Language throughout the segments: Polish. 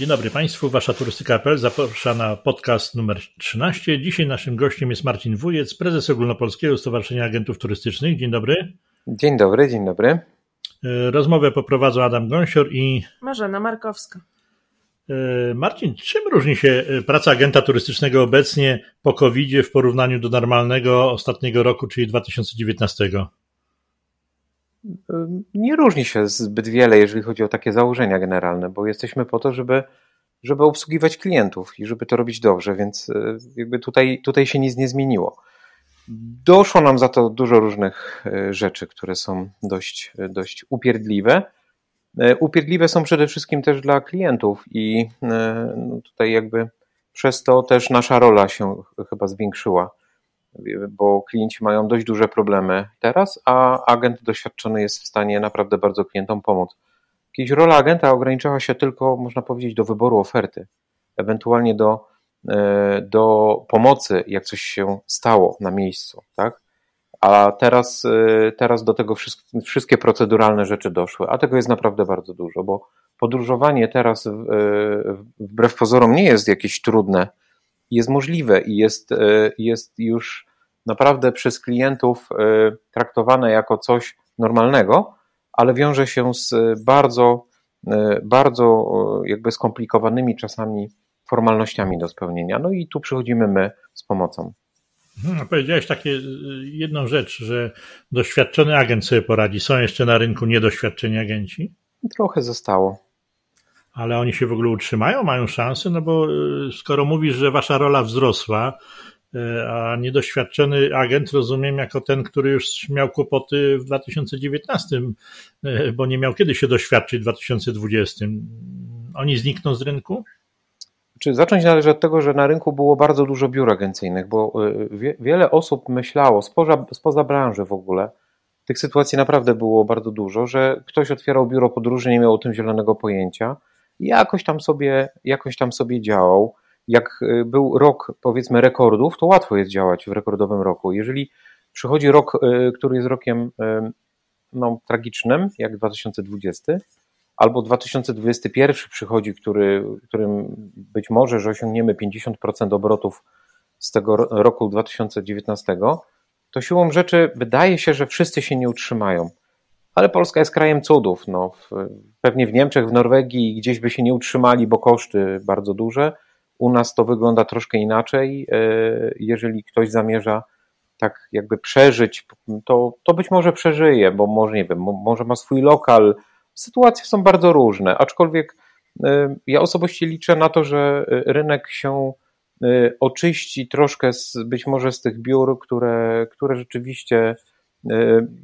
Dzień dobry Państwu, Wasza Turystyka.pl zaprasza na podcast numer 13. Dzisiaj naszym gościem jest Marcin Wujec, prezes Ogólnopolskiego Stowarzyszenia Agentów Turystycznych. Dzień dobry. Dzień dobry, dzień dobry. E, rozmowę poprowadzą Adam Gąsior i Marzena Markowska. E, Marcin, czym różni się e, praca agenta turystycznego obecnie po covid w porównaniu do normalnego ostatniego roku, czyli 2019? Nie różni się zbyt wiele, jeżeli chodzi o takie założenia generalne, bo jesteśmy po to, żeby, żeby obsługiwać klientów i żeby to robić dobrze, więc e, jakby tutaj, tutaj się nic nie zmieniło. Doszło nam za to dużo różnych rzeczy, które są dość, dość upierdliwe upierdliwe są przede wszystkim też dla klientów i no tutaj jakby przez to też nasza rola się chyba zwiększyła, bo klienci mają dość duże problemy teraz, a agent doświadczony jest w stanie naprawdę bardzo klientom pomóc. Kiedyś rola agenta ograniczała się tylko, można powiedzieć, do wyboru oferty, ewentualnie do, e, do pomocy, jak coś się stało na miejscu, tak? A teraz, y, teraz do tego wszystkie proceduralne rzeczy doszły, a tego jest naprawdę bardzo dużo, bo podróżowanie teraz y, wbrew pozorom nie jest jakieś trudne, jest możliwe i jest, y, jest już naprawdę przez klientów traktowane jako coś normalnego, ale wiąże się z bardzo, bardzo jakby skomplikowanymi czasami formalnościami do spełnienia. No i tu przychodzimy my z pomocą. Hmm, powiedziałeś takie jedną rzecz, że doświadczony agent sobie poradzi. Są jeszcze na rynku niedoświadczeni agenci? Trochę zostało. Ale oni się w ogóle utrzymają, mają szansę, no bo y, skoro mówisz, że wasza rola wzrosła, y, a niedoświadczony agent rozumiem jako ten, który już miał kłopoty w 2019, bo nie miał kiedy się doświadczyć w 2020. Oni znikną z rynku? Czy zacząć należy od tego, że na rynku było bardzo dużo biur agencyjnych, bo y, wiele osób myślało, spoza, spoza branży w ogóle, tych sytuacji naprawdę było bardzo dużo, że ktoś otwierał biuro podróży, nie miał o tym zielonego pojęcia jakoś tam sobie, jakoś tam sobie działał. Jak y, był rok, powiedzmy, rekordów, to łatwo jest działać w rekordowym roku. Jeżeli przychodzi rok, y, który jest rokiem no, tragicznym, jak 2020, albo 2021 przychodzi, który, którym być może, że osiągniemy 50% obrotów z tego roku 2019, to siłą rzeczy wydaje się, że wszyscy się nie utrzymają. Ale Polska jest krajem cudów. No, pewnie w Niemczech, w Norwegii gdzieś by się nie utrzymali, bo koszty bardzo duże. U nas to wygląda troszkę inaczej. E, jeżeli ktoś zamierza tak jakby przeżyć, to, to być może przeżyje, bo może, nie wiem, może ma swój lokal, sytuacje są bardzo różne, aczkolwiek y, ja osobiście liczę na to, że y, rynek się oczyści troszkę z, być może z tych biur, które, które rzeczywiście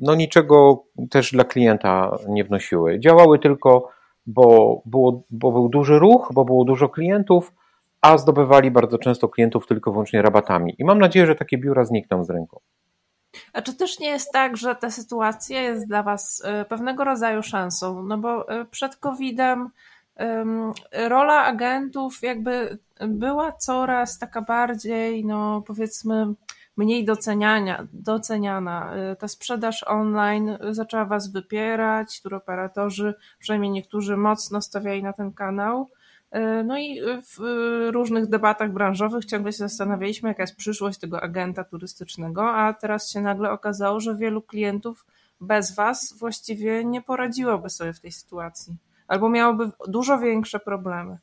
no niczego też dla klienta nie wnosiły. Działały tylko, bo, było, bo był duży ruch, bo było dużo klientów, a zdobywali bardzo często klientów tylko wyłącznie rabatami. I mam nadzieję, że takie biura znikną z rynku. A czy też nie jest tak, że ta sytuacja jest dla Was e, pewnego rodzaju szansą? No bo e, przed COVID-em rola agentów jakby była coraz taka bardziej, no powiedzmy, mniej doceniania, doceniana. E, ta sprzedaż online zaczęła Was wypierać, operatorzy, przynajmniej niektórzy, mocno stawiali na ten kanał. E, no i w różnych debatach branżowych ciągle się zastanawialiśmy, jaka jest przyszłość tego agenta turystycznego, a teraz się nagle okazało, że wielu klientów bez Was właściwie nie poradziłoby sobie w tej sytuacji, albo miałoby dużo większe problemy.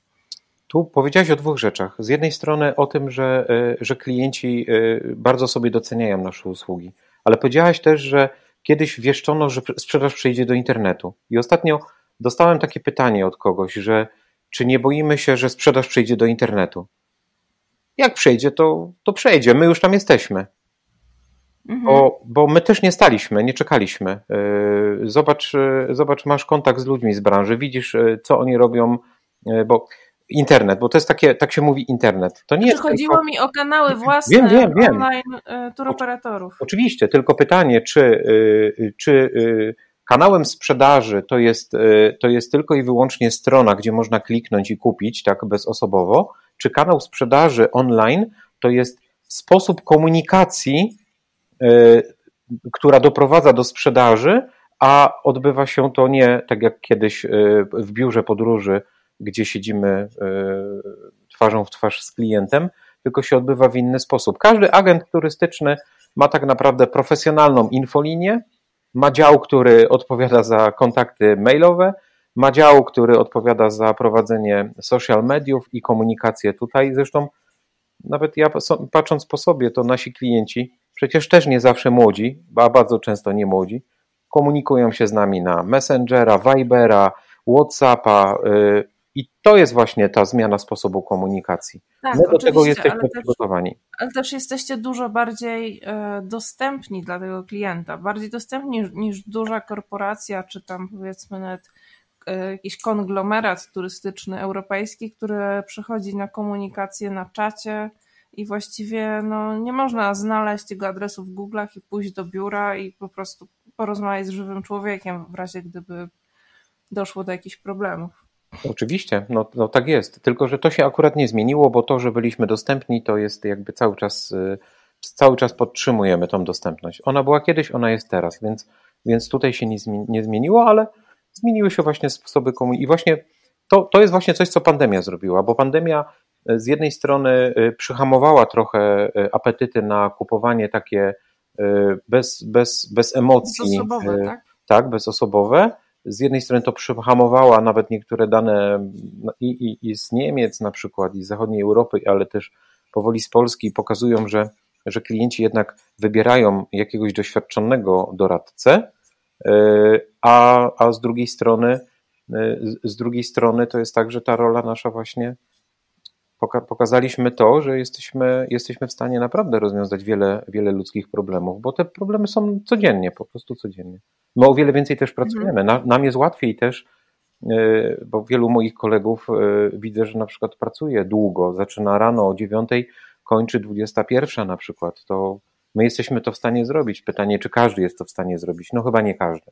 Tu powiedziałeś o dwóch rzeczach. Z jednej strony o tym, że, e, że klienci e, bardzo sobie doceniają nasze usługi, ale powiedziałaś też, że kiedyś wieszczono, że sprzedaż przejdzie do internetu. I ostatnio dostałem takie pytanie od kogoś, że czy nie boimy się, że sprzedaż przejdzie do internetu? Jak przejdzie, to, to przejdzie. My już tam jesteśmy. Mhm. Bo, bo my też nie staliśmy, nie czekaliśmy. Yy, zobacz, zobacz, masz kontakt z ludźmi z branży, widzisz, co oni robią, bo internet, bo to jest takie, tak się mówi internet. To nie jest Chodziło tylko... mi o kanały własne wiem, wiem, wiem. online turoperatorów. Oczywiście, tylko pytanie, czy, czy Kanałem sprzedaży to jest, e, to jest tylko i wyłącznie strona, gdzie można kliknąć i kupić, tak bezosobowo, czy kanał sprzedaży online to jest sposób komunikacji, e, która doprowadza do sprzedaży, a odbywa się to nie tak jak kiedyś e, w biurze podróży, gdzie siedzimy twarzą w twarz z klientem, tylko się odbywa w inny sposób. Każdy agent turystyczny ma tak naprawdę profesjonalną infolinię, ma dział, który odpowiada za kontakty mailowe, ma dział, który odpowiada za prowadzenie social mediów i komunikację tutaj. Zresztą nawet ja patrząc po sobie, to nasi klienci, przecież też nie zawsze młodzi, a bardzo często nie młodzi, komunikują się z nami na Messengera, Vibera, Whatsappa y, i to jest właśnie ta zmiana sposobu komunikacji. Tak, My do tego jesteśmy przygotowani. Ale też jesteście dużo bardziej e, dostępni dla tego klienta, bardziej dostępni niż, niż duża korporacja, czy tam powiedzmy nawet e, jakiś konglomerat turystyczny europejski, który przychodzi na komunikację na czacie i właściwie no, nie można znaleźć jego adresu w Google'ach i pójść do biura i po prostu porozmawiać z żywym człowiekiem w razie gdyby doszło do jakichś problemów. Oczywiście, no, no tak jest. Tylko, że to się akurat nie zmieniło, bo to, że byliśmy dostępni, to jest jakby cały czas, y, cały czas podtrzymujemy tą dostępność. Ona była kiedyś, ona jest teraz, więc, więc tutaj się nic nie zmieniło, ale zmieniły się właśnie sposoby komunikacji. I właśnie to, to jest właśnie coś, co pandemia zrobiła, bo pandemia y, z jednej strony y, przyhamowała trochę apetyty na kupowanie takie bez, bez, bez emocji. Bezosobowe, tak? Tak, bezosobowe z jednej strony to przyhamowała nawet niektóre dane i, i, i z Niemiec na przykład, i z zachodniej Europy, ale też powoli z Polski pokazują, że, że klienci jednak wybierają jakiegoś doświadczonego doradcę, e, a, a z drugiej strony e, z drugiej strony to jest tak, że ta rola nasza właśnie pokazaliśmy to, że jesteśmy, jesteśmy w stanie naprawdę rozwiązać wiele, wiele ludzkich problemów, bo te problemy są codziennie, po prostu codziennie. My o wiele więcej też pracujemy. Mhm. Nam jest łatwiej też, e, bo wielu moich kolegów e, widzę, że na przykład pracuje długo, zaczyna rano o dziewiątej, kończy 21 na przykład. To my jesteśmy to w stanie zrobić. Pytanie, czy każdy jest to w stanie zrobić? No chyba nie każdy.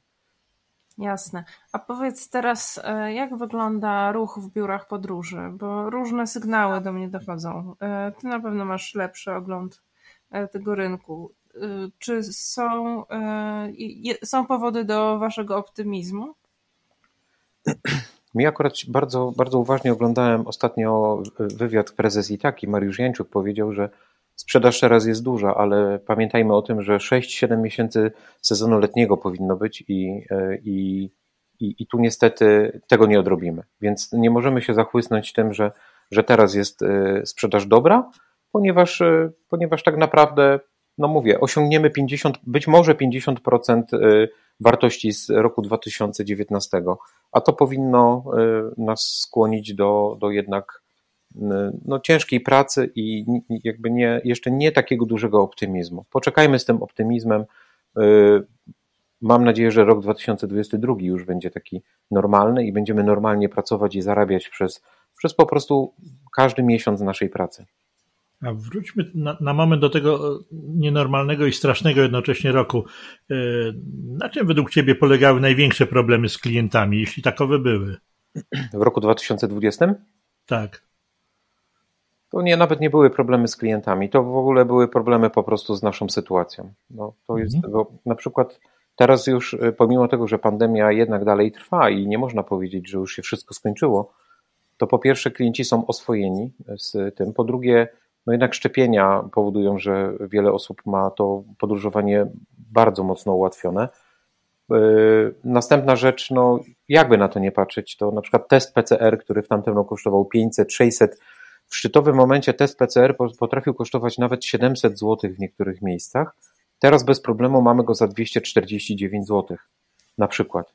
Jasne. A powiedz teraz, e, jak wygląda ruch w biurach podróży? Bo różne sygnały do mnie dochodzą. Ty na pewno masz lepszy ogląd tego rynku. Czy są, e, są powody do waszego optymizmu? Mi akurat bardzo, bardzo uważnie oglądałem ostatnio wywiad prezes Itaki. Mariusz Jańczuk powiedział, że sprzedaż teraz jest duża, ale pamiętajmy o tym, że 6-7 miesięcy sezonu letniego powinno być i, e, i, i, i tu niestety tego nie odrobimy. Więc nie możemy się zachłysnąć tym, że, że teraz jest e, sprzedaż dobra, ponieważ, ponieważ tak naprawdę no mówię, osiągniemy 50, być może 50% y, wartości z roku 2019, a to powinno nas skłonić do, do jednak no, ciężkiej pracy i jakby nie, jeszcze nie takiego dużego optymizmu. Poczekajmy z tym optymizmem. Mam nadzieję, że rok 2022 już będzie taki normalny i będziemy normalnie pracować i zarabiać przez, przez po prostu każdy miesiąc naszej pracy. A wróćmy na, na, moment do tego nienormalnego i strasznego jednocześnie roku. E, na czym według Ciebie polegały największe problemy z klientami, jeśli takowe były? W roku 2020? Tak. To nie, nawet nie były problemy z klientami. To w ogóle były problemy po prostu z naszą sytuacją. No, to jest, mhm. bo na przykład teraz już, e, pomimo tego, że pandemia jednak dalej trwa i nie można powiedzieć, że już się wszystko skończyło, to po pierwsze klienci są oswojeni z tym, po drugie no jednak szczepienia powodują, że wiele osób ma to podróżowanie bardzo mocno ułatwione. Yy, następna rzecz, no jakby na to nie patrzeć, to na przykład test PCR, który w tamtym roku kosztował 500, 600. W szczytowym momencie test PCR potrafił kosztować nawet 700 zł w niektórych miejscach. Teraz bez problemu mamy go za 249 zł na przykład.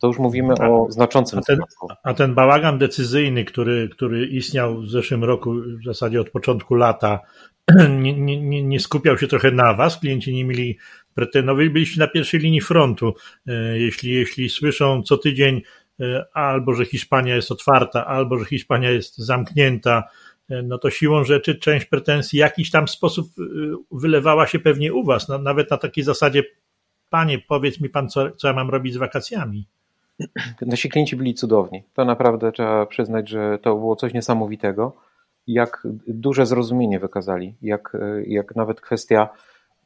To już mówimy a, o znaczącym a ten, a ten bałagan decyzyjny, który, który istniał w zeszłym roku, w zasadzie od początku lata, nie, nie, nie skupiał się trochę na was, klienci nie mieli pretenowych, byliście na pierwszej linii frontu. E, jeśli, jeśli słyszą co tydzień e, albo, że Hiszpania jest otwarta, albo, że Hiszpania jest zamknięta, no to siłą rzeczy część pretensji w jakiś tam sposób wylewała się pewnie u was, no, nawet na takiej zasadzie, panie, powiedz mi pan, co, co ja mam robić z wakacjami. Nasi klienci byli cudowni. To naprawdę trzeba przyznać, że to było coś niesamowitego. Jak duże zrozumienie wykazali, jak, jak nawet kwestia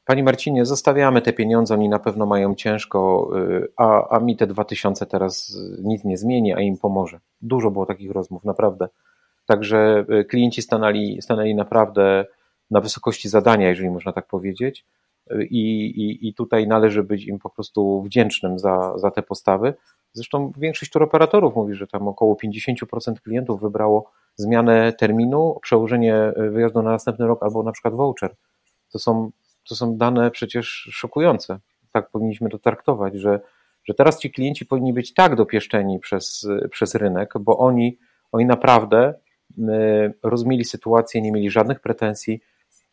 Pani Marcinie, zostawiamy te pieniądze, oni na pewno mają ciężko, y, a, a mi te dwa tysiące teraz nic nie zmieni, a im pomoże. Dużo było takich rozmów, naprawdę. Także y, klienci stanęli, stanęli naprawdę na wysokości zadania, jeżeli można tak powiedzieć. Y, I, i, I tutaj należy być im po prostu wdzięcznym za, za te postawy. Zresztą większość turoperatorów mówi, że tam około 50% klientów wybrało zmianę terminu, przełożenie wyjazdu na następny rok albo na przykład voucher. To są to są dane przecież szokujące. Tak powinniśmy to traktować, że, że teraz ci klienci powinni być tak dopieszczeni przez, przez rynek, bo oni, oni naprawdę y, rozumieli sytuację, nie mieli żadnych pretensji.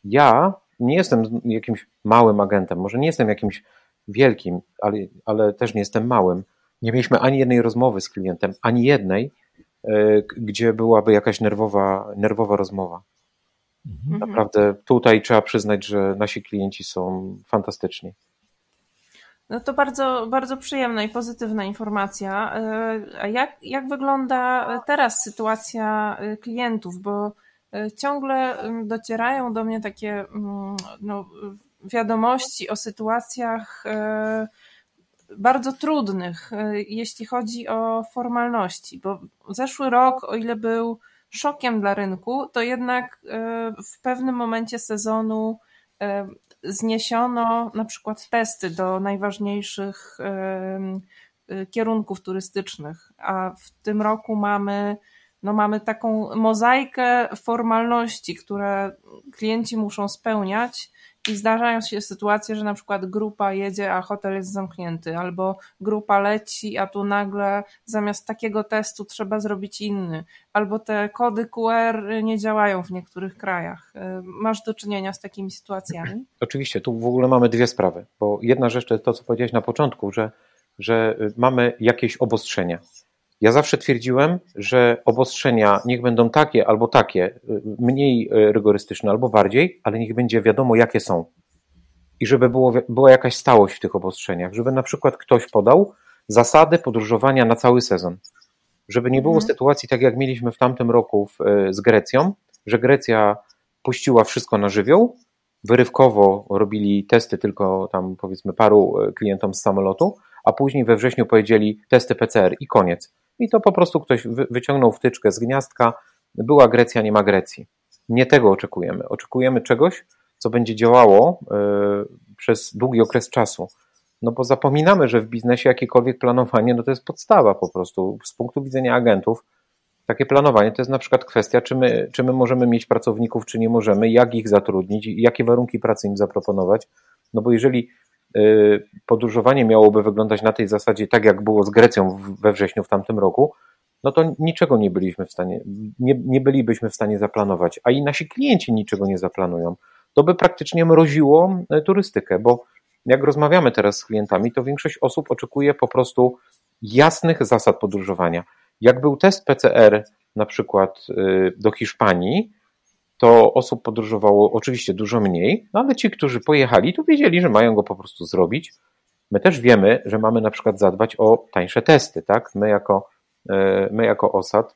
Ja nie jestem jakimś małym agentem, może nie jestem jakimś wielkim, ale, ale też nie jestem małym. Nie mieliśmy ani jednej rozmowy z klientem, ani jednej, y, gdzie byłaby jakaś nerwowa, nerwowa rozmowa. Mhm. Naprawdę tutaj trzeba przyznać, że nasi klienci są fantastyczni. No to bardzo, bardzo przyjemna i pozytywna informacja. E, a jak, jak wygląda teraz sytuacja e, klientów? Bo e, ciągle docierają do mnie takie no, wiadomości o sytuacjach bardzo trudnych, jeśli chodzi o formalności, bo zeszły rok, o ile był szokiem dla rynku, to jednak w pewnym momencie sezonu zniesiono na przykład testy do najważniejszych e, kierunków turystycznych, a w tym roku mamy, no mamy taką mozaikę formalności, które klienci muszą spełniać i zdarzają się sytuacje, że na przykład grupa jedzie, a hotel jest zamknięty, albo grupa leci, a tu nagle zamiast takiego testu trzeba zrobić inny, albo te kody QR nie działają w niektórych krajach. Y, masz do czynienia z takimi sytuacjami? Oczywiście, tu w ogóle mamy dwie sprawy, bo jedna rzecz to jest to, co powiedziałeś na początku, że, że mamy jakieś obostrzenia. Ja zawsze twierdziłem, że obostrzenia niech będą takie albo takie, mniej e, rygorystyczne albo bardziej, ale niech będzie wiadomo, jakie są. I żeby było, była jakaś stałość w tych obostrzeniach, żeby na przykład ktoś podał zasady podróżowania na cały sezon. Żeby nie było mhm. sytuacji, tak jak mieliśmy w tamtym roku w, e, z Grecją, że Grecja puściła wszystko na żywioł, wyrywkowo robili testy tylko tam powiedzmy paru klientom z samolotu, a później we wrześniu powiedzieli testy PCR i koniec. I to po prostu ktoś wyciągnął wtyczkę z gniazdka. Była Grecja, nie ma Grecji. Nie tego oczekujemy. Oczekujemy czegoś, co będzie działało e, przez długi okres czasu. No bo zapominamy, że w biznesie jakiekolwiek planowanie, no to jest podstawa po prostu. Z punktu widzenia agentów, takie planowanie to jest na przykład kwestia, czy my, czy my możemy mieć pracowników, czy nie możemy, jak ich zatrudnić, jakie warunki pracy im zaproponować. No bo jeżeli podróżowanie miałoby wyglądać na tej zasadzie, tak jak było z Grecją we wrześniu w tamtym roku, no to niczego nie byliśmy w stanie, nie, nie bylibyśmy w stanie zaplanować, a i nasi klienci niczego nie zaplanują. To by praktycznie mroziło y, turystykę, bo jak rozmawiamy teraz z klientami, to większość osób oczekuje po prostu jasnych zasad podróżowania. Jak był test PCR na przykład y, do Hiszpanii, to osób podróżowało oczywiście dużo mniej, no ale ci, którzy pojechali, to wiedzieli, że mają go po prostu zrobić. My też wiemy, że mamy na przykład zadbać o tańsze testy, tak? My jako, e, my jako OSAD,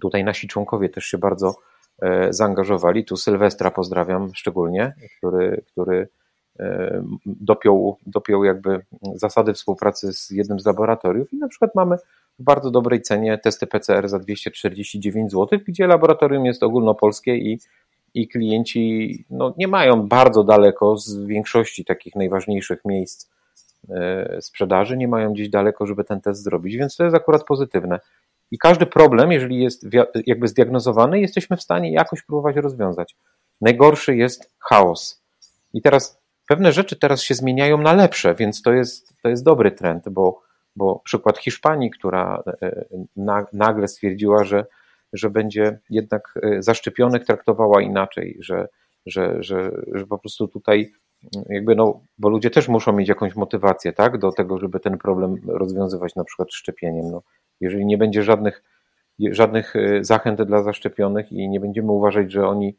tutaj nasi członkowie też się bardzo e, zaangażowali. Tu Sylwestra pozdrawiam szczególnie, który, który e, dopiął, dopiął jakby zasady współpracy z jednym z laboratoriów i na przykład mamy w bardzo dobrej cenie testy PCR za 249 zł, gdzie laboratorium jest ogólnopolskie i, i klienci no, nie mają bardzo daleko z większości takich najważniejszych miejsc e, sprzedaży, nie mają gdzieś daleko, żeby ten test zrobić, więc to jest akurat pozytywne. I każdy problem, jeżeli jest jakby zdiagnozowany, jesteśmy w stanie jakoś próbować rozwiązać. Najgorszy jest chaos. I teraz pewne rzeczy teraz się zmieniają na lepsze, więc to jest, to jest dobry trend, bo bo przykład Hiszpanii, która e, nagle stwierdziła, że, że będzie jednak e, zaszczepionych traktowała inaczej, że, że, że, że po prostu tutaj jakby no, bo ludzie też muszą mieć jakąś motywację, tak, do tego, żeby ten problem rozwiązywać na przykład szczepieniem. No, jeżeli nie będzie żadnych, żadnych e, zachęt dla zaszczepionych i nie będziemy uważać, że oni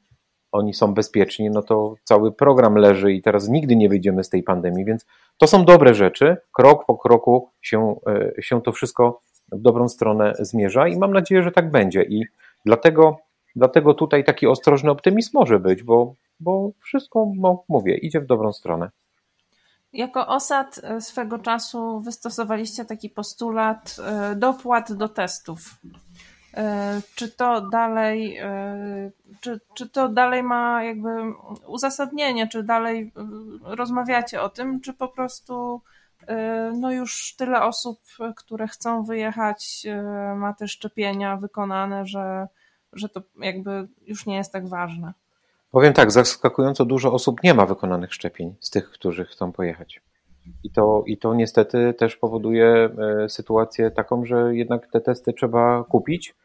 oni są bezpieczni, no to cały program leży i teraz nigdy nie wyjdziemy z tej pandemii, więc to są dobre rzeczy. Krok po kroku się, e, się to wszystko w dobrą stronę zmierza i mam nadzieję, że tak będzie. I dlatego, dlatego tutaj taki ostrożny optymizm może być, bo bo wszystko, no, mówię, idzie w dobrą stronę. Jako osad e, swego czasu wystosowaliście taki postulat e, dopłat do testów. E, czy to dalej, czy, czy to dalej ma jakby uzasadnienie, czy dalej rozmawiacie o tym, czy po prostu no już tyle osób, które chcą wyjechać, ma te szczepienia wykonane, że, że to jakby już nie jest tak ważne? Powiem tak, zaskakująco dużo osób nie ma wykonanych szczepień z tych, którzy chcą pojechać. I to, I to niestety też powoduje e, sytuację taką, że jednak te testy trzeba kupić.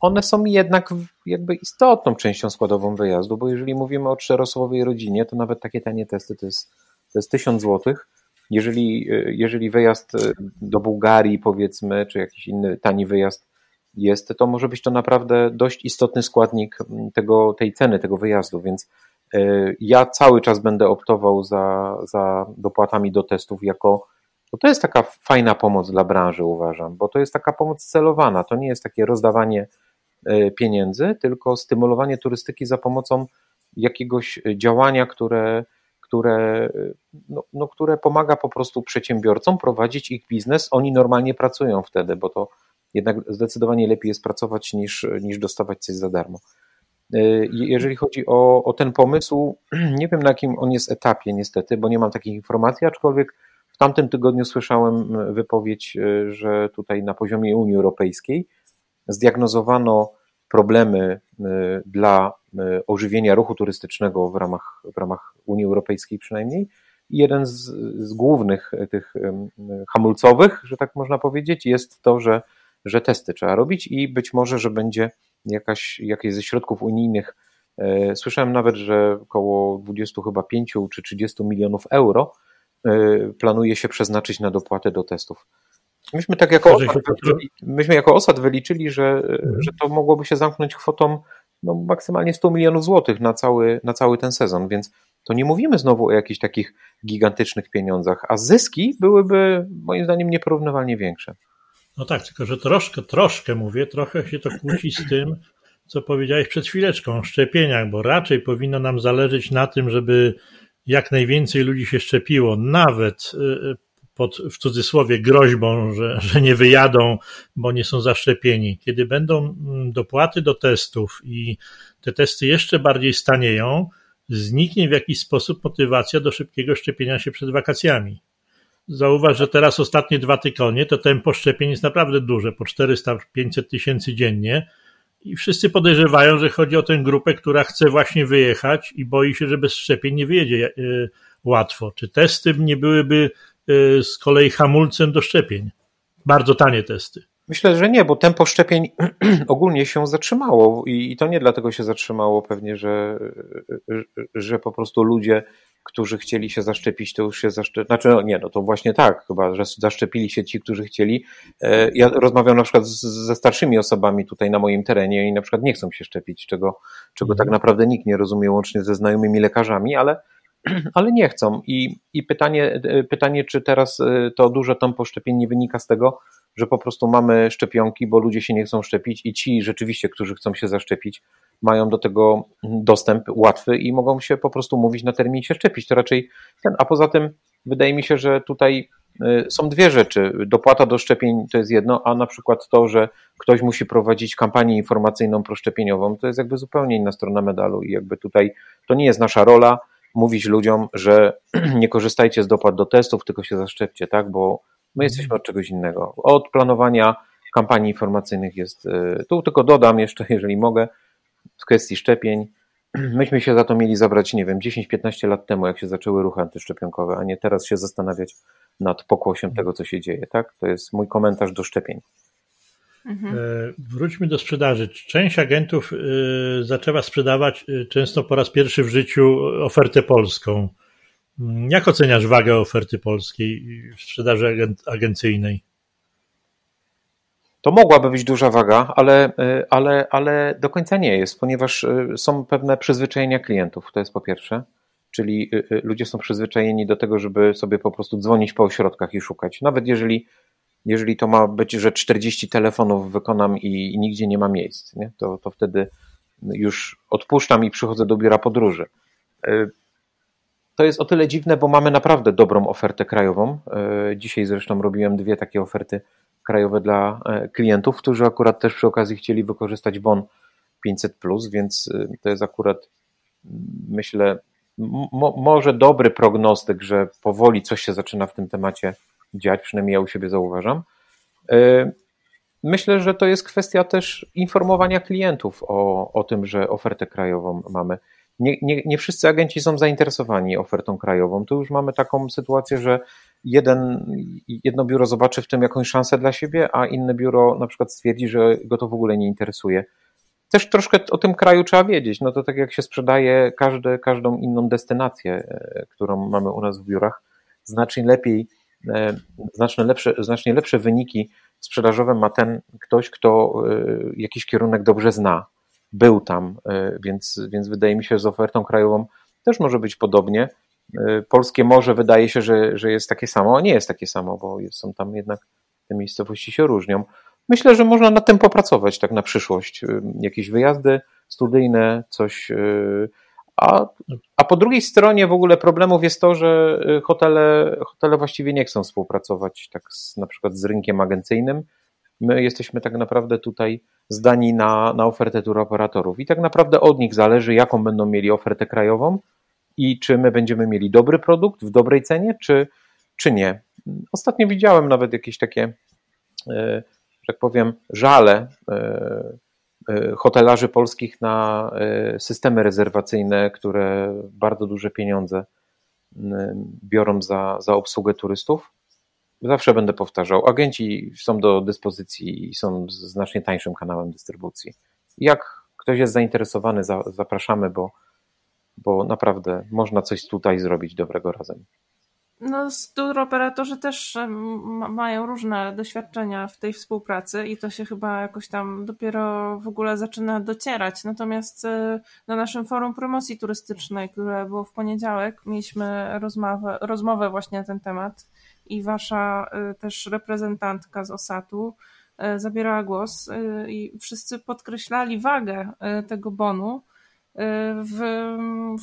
One są jednak jakby istotną częścią składową wyjazdu, bo jeżeli mówimy o czteroosobowej rodzinie, to nawet takie tanie testy to jest, to jest 1000 złotych. Jeżeli, e, jeżeli wyjazd e, do Bułgarii, powiedzmy, czy jakiś inny tani wyjazd jest, to może być to naprawdę dość istotny składnik tego, tej ceny tego wyjazdu, więc ja cały czas będę optował za, za dopłatami do testów jako, bo to jest taka fajna pomoc dla branży, uważam, bo to jest taka pomoc celowana, to nie jest takie rozdawanie e, pieniędzy, tylko stymulowanie turystyki za pomocą jakiegoś działania, które, które, no, no, które pomaga po prostu przedsiębiorcom prowadzić ich biznes. Oni normalnie pracują wtedy, bo to jednak zdecydowanie lepiej jest pracować niż, niż dostawać coś za darmo. Y, jeżeli chodzi o, o ten pomysł, nie wiem na jakim on jest etapie niestety, bo nie mam takich informacji, aczkolwiek w tamtym tygodniu słyszałem wypowiedź, y, że tutaj na poziomie Unii Europejskiej zdiagnozowano problemy y, dla ożywienia ruchu turystycznego w ramach, w ramach Unii Europejskiej przynajmniej. I jeden z, z głównych tych hamulcowych, że tak można powiedzieć, jest to, że że testy trzeba robić i być może, że będzie jakaś, jakieś ze środków unijnych. E, słyszałem nawet, że około 20 chyba 5 czy 30 milionów euro e, planuje się przeznaczyć na dopłatę do testów. Myśmy tak jako osad, myśmy jako osad wyliczyli, że, mhm. że to mogłoby się zamknąć kwotą no, maksymalnie 100 milionów złotych na cały, na cały ten sezon, więc to nie mówimy znowu o jakichś takich gigantycznych pieniądzach, a zyski byłyby moim zdaniem nieporównywalnie większe. No tak, tylko że troszkę, troszkę mówię, trochę się to kłóci z tym, co powiedziałeś przed chwileczką o szczepieniach, bo raczej powinno nam zależeć na tym, żeby jak najwięcej ludzi się szczepiło, nawet y, pod, w cudzysłowie groźbą, że, że nie wyjadą, bo nie są zaszczepieni. Kiedy będą mm, dopłaty do testów i te testy jeszcze bardziej stanieją, zniknie w jakiś sposób motywacja do szybkiego szczepienia się przed wakacjami. Zauważ, że teraz ostatnie dwa tygodnie to tempo szczepień jest naprawdę duże, po 400-500 tysięcy dziennie. I wszyscy podejrzewają, że chodzi o tę grupę, która chce właśnie wyjechać i boi się, że bez szczepień nie wyjedzie e, łatwo. Czy testy nie byłyby e, z kolei hamulcem do szczepień? Bardzo tanie testy. Myślę, że nie, bo tempo szczepień ogólnie się zatrzymało i to nie dlatego się zatrzymało pewnie, że, że po prostu ludzie którzy chcieli się zaszczepić, to już się zaszczepili. Znaczy, no nie, no to właśnie tak, chyba, że zaszczepili się ci, którzy chcieli. E, ja rozmawiam na przykład z, ze starszymi osobami tutaj na moim terenie i na przykład nie chcą się szczepić, czego, czego tak mhm. naprawdę nikt nie rozumie, łącznie ze znajomymi lekarzami, ale, ale nie chcą. I, i pytanie, e, pytanie, czy teraz e, to duże tempo szczepień nie wynika z tego, że po prostu mamy szczepionki, bo ludzie się nie chcą szczepić i ci rzeczywiście, którzy chcą się zaszczepić, mają do tego dostęp łatwy i mogą się po prostu mówić na termin się szczepić. To raczej ten, a poza tym wydaje mi się, że tutaj y, są dwie rzeczy. Dopłata do szczepień to jest jedno, a na przykład to, że ktoś musi prowadzić kampanię informacyjną proszczepieniową, to jest jakby zupełnie inna strona medalu i jakby tutaj to nie jest nasza rola mówić ludziom, że nie korzystajcie z dopłat do testów, tylko się zaszczepcie, tak, bo my jesteśmy od czegoś innego. Od planowania kampanii informacyjnych jest, y, tu tylko dodam jeszcze, jeżeli mogę, w kwestii szczepień. Myśmy się za to mieli zabrać, nie wiem, 10-15 lat temu, jak się zaczęły ruchy antyszczepionkowe, a nie teraz się zastanawiać nad pokłosiem tego, co się dzieje, tak? To jest mój komentarz do szczepień. Mhm. E, wróćmy do sprzedaży. Część agentów e, zaczęła sprzedawać e, często po raz pierwszy w życiu ofertę polską. Mm, jak oceniasz wagę oferty polskiej w sprzedaży agencyjnej? To mogłaby być duża waga, ale, ale, ale do końca nie jest, ponieważ są pewne przyzwyczajenia klientów. To jest po pierwsze. Czyli ludzie są przyzwyczajeni do tego, żeby sobie po prostu dzwonić po ośrodkach i szukać. Nawet jeżeli, jeżeli to ma być, że 40 telefonów wykonam i, nigdzie nie ma miejsc, nie? To, to wtedy już odpuszczam i przychodzę do biura podróży. To jest o tyle dziwne, bo mamy naprawdę dobrą ofertę krajową. Dzisiaj zresztą robiłem dwie takie oferty krajowe dla klientów, którzy akurat też przy okazji chcieli wykorzystać bon 500, więc to jest akurat myślę mo, może dobry prognostyk, że powoli coś się zaczyna w tym temacie dziać, przynajmniej ja u siebie zauważam. E, myślę, że to jest kwestia też informowania klientów o, o tym, że ofertę krajową mamy. Nie, nie, nie wszyscy agenci są zainteresowani ofertą krajową. Tu już mamy taką sytuację, że jeden, jedno biuro zobaczy w tym jakąś szansę dla siebie, a inne biuro na przykład stwierdzi, że go to w ogóle nie interesuje też troszkę o tym kraju trzeba wiedzieć. No to tak jak się sprzedaje każde, każdą inną destynację, e, którą mamy u nas w biurach, znacznie lepiej, znacznie lepsze, znacznie lepsze wyniki sprzedażowe ma ten ktoś, kto e, jakiś kierunek dobrze zna, był tam, więc, więc wydaje mi się, że z ofertą krajową też może być podobnie. Polskie morze wydaje się, że, że jest takie samo, a nie jest takie samo, bo są tam jednak te miejscowości się różnią. Myślę, że można nad tym popracować tak na przyszłość. Jakieś wyjazdy studyjne, coś. Y, a, a po drugiej stronie w ogóle problemów jest to, że y, hotele, hotele właściwie nie chcą współpracować tak z, na przykład z rynkiem agencyjnym. My jesteśmy tak naprawdę tutaj zdani na, na ofertę turoperatorów i tak naprawdę od nich zależy, jaką będą mieli ofertę krajową i czy my będziemy mieli dobry produkt w dobrej cenie, czy, czy nie. Ostatnio widziałem nawet jakieś takie tak powiem, żale e, hotelarzy polskich na e, systemy rezerwacyjne, które bardzo duże pieniądze biorą za, za obsługę turystów. Zawsze będę powtarzał, agenci są do dyspozycji i są znacznie tańszym kanałem dystrybucji. Jak ktoś jest zainteresowany, zapraszamy, bo, bo naprawdę można coś tutaj zrobić dobrego razem. No, operatorzy też mają różne doświadczenia w tej współpracy i to się chyba jakoś tam dopiero w ogóle zaczyna docierać. Natomiast e, na naszym forum promocji turystycznej, które było w poniedziałek, mieliśmy rozmowę, rozmowę właśnie na ten temat i wasza e, też reprezentantka z OSAT-u e, zabierała głos i wszyscy podkreślali wagę tego bonu w,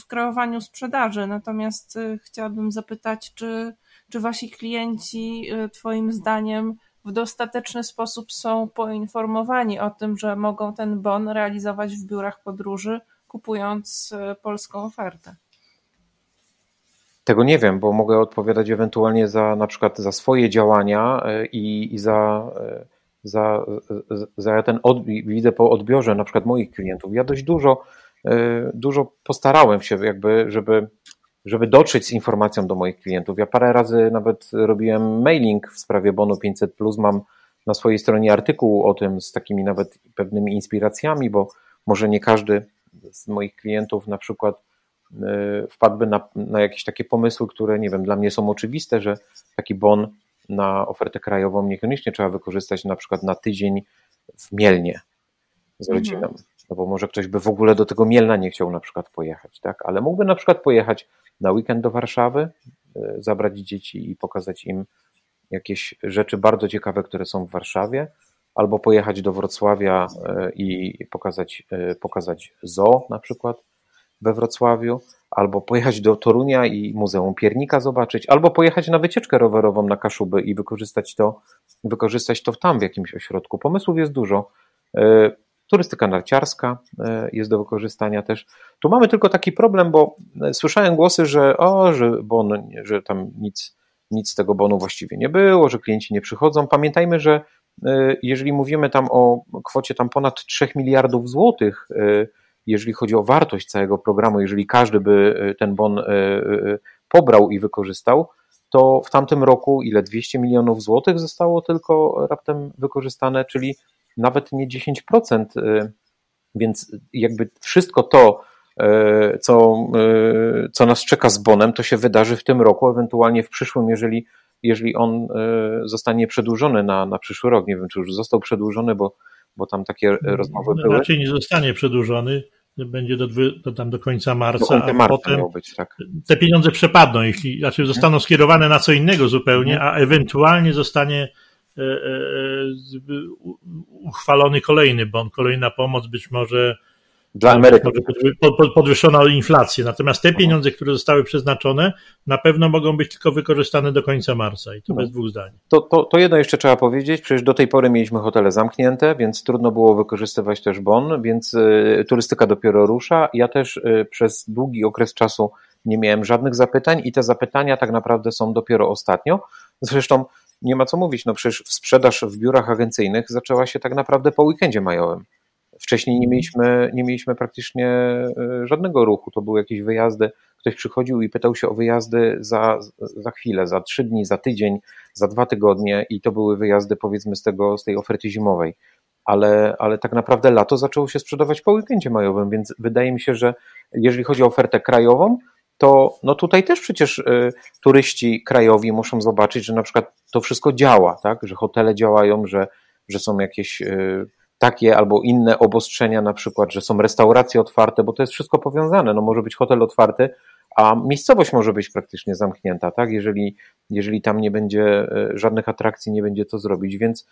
w kreowaniu sprzedaży. Natomiast y, chciałabym zapytać, czy, czy wasi klienci, y, Twoim zdaniem, w dostateczny sposób są poinformowani o tym, że mogą ten bon realizować w biurach podróży, kupując y, polską ofertę? Tego nie wiem, bo mogę odpowiadać ewentualnie za na przykład za swoje działania i, i za, za, za ten od, widzę po odbiorze na przykład moich klientów. Ja dość dużo dużo postarałem się jakby, żeby, żeby dotrzeć z informacją do moich klientów. Ja parę razy nawet robiłem mailing w sprawie bonu 500+, mam na swojej stronie artykuł o tym z takimi nawet pewnymi inspiracjami, bo może nie każdy z moich klientów na przykład e, wpadłby na, na jakieś takie pomysły, które nie wiem, dla mnie są oczywiste, że taki bon na ofertę krajową niekoniecznie trzeba wykorzystać na przykład na tydzień w Mielnie z rodziną. Mhm no bo może ktoś by w ogóle do tego Mielna nie chciał na przykład pojechać, tak? Ale mógłby na przykład pojechać na weekend do Warszawy, e, zabrać dzieci i pokazać im jakieś rzeczy bardzo ciekawe, które są w Warszawie, albo pojechać do Wrocławia e, i pokazać, e, pokazać zoo na przykład we Wrocławiu, albo pojechać do Torunia i Muzeum Piernika zobaczyć, albo pojechać na wycieczkę rowerową na Kaszuby i wykorzystać to, wykorzystać to tam w jakimś ośrodku. Pomysłów jest dużo. Turystyka narciarska e, jest do wykorzystania też. Tu mamy tylko taki problem, bo e, słyszałem głosy, że o, że bon, że tam nic, nic z tego bonu właściwie nie było, że klienci nie przychodzą. Pamiętajmy, że e, jeżeli mówimy tam o kwocie tam ponad 3 miliardów złotych, jeżeli chodzi o wartość całego programu, jeżeli każdy by ten bon pobrał i wykorzystał, to w tamtym roku ile 200 milionów złotych zostało tylko raptem wykorzystane, czyli nawet nie 10%, y, więc jakby wszystko to, y, co, y, co nas czeka z bonem, to się wydarzy w tym roku, ewentualnie w przyszłym, jeżeli, jeżeli on zostanie przedłużony na, na przyszły rok. Nie wiem, czy już został przedłużony, bo, bo tam takie rozmowy były. Raczej nie zostanie przedłużony będzie do, do, tam do końca marca, do a potem być, tak. te pieniądze przepadną, jeśli znaczy zostaną skierowane na co innego zupełnie, mhm. a ewentualnie zostanie uchwalony kolejny bon, kolejna pomoc, być może dla emerytów. Podwyższono inflację, natomiast te pieniądze, które zostały przeznaczone, na pewno mogą być tylko wykorzystane do końca marca i to no. bez dwóch zdań. To, to, to jedno jeszcze trzeba powiedzieć, przecież do tej pory mieliśmy hotele zamknięte, więc trudno było wykorzystywać też bon, więc y, turystyka dopiero rusza. Ja też y, przez długi okres czasu nie miałem żadnych zapytań i te zapytania tak naprawdę są dopiero ostatnio. Zresztą nie ma co mówić, no przecież sprzedaż w biurach agencyjnych zaczęła się tak naprawdę po weekendzie majowym. Wcześniej nie mieliśmy, nie mieliśmy praktycznie e, żadnego ruchu. To były jakieś wyjazdy. Ktoś przychodził i pytał się o wyjazdy za, za chwilę, za trzy dni, za tydzień, za dwa tygodnie i to były wyjazdy powiedzmy z, tego, z tej oferty zimowej. Ale, ale tak naprawdę lato zaczęło się sprzedawać po weekendzie majowym, więc wydaje mi się, że jeżeli chodzi o ofertę krajową, to no tutaj też przecież y, turyści krajowi muszą zobaczyć, że na przykład to wszystko działa, tak? że hotele działają, że, że są jakieś y, takie albo inne obostrzenia, na przykład, że są restauracje otwarte, bo to jest wszystko powiązane. No może być hotel otwarty, a miejscowość może być praktycznie zamknięta, tak? Jeżeli, jeżeli tam nie będzie y, żadnych atrakcji, nie będzie co zrobić. Więc,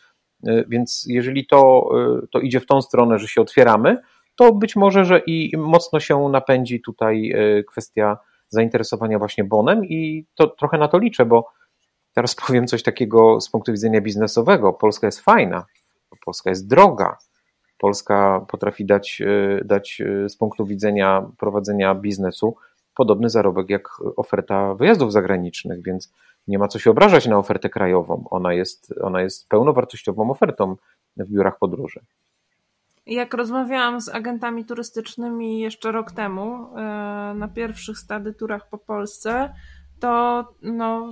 więc jeżeli to, to idzie w tą stronę, że się otwieramy, to być może, że i mocno się napędzi tutaj kwestia zainteresowania właśnie bonem i to trochę na to liczę, bo teraz powiem coś takiego z punktu widzenia biznesowego. Polska jest fajna, Polska jest droga. Polska potrafi dać, e, dać e, z punktu widzenia prowadzenia biznesu podobny zarobek jak oferta wyjazdów zagranicznych, więc nie ma co się obrażać na ofertę krajową. Ona jest, ona jest pełnowartościową ofertą w biurach podróży. Jak rozmawiałam z agentami turystycznymi jeszcze rok temu e, na pierwszych stadyturach po Polsce, to no,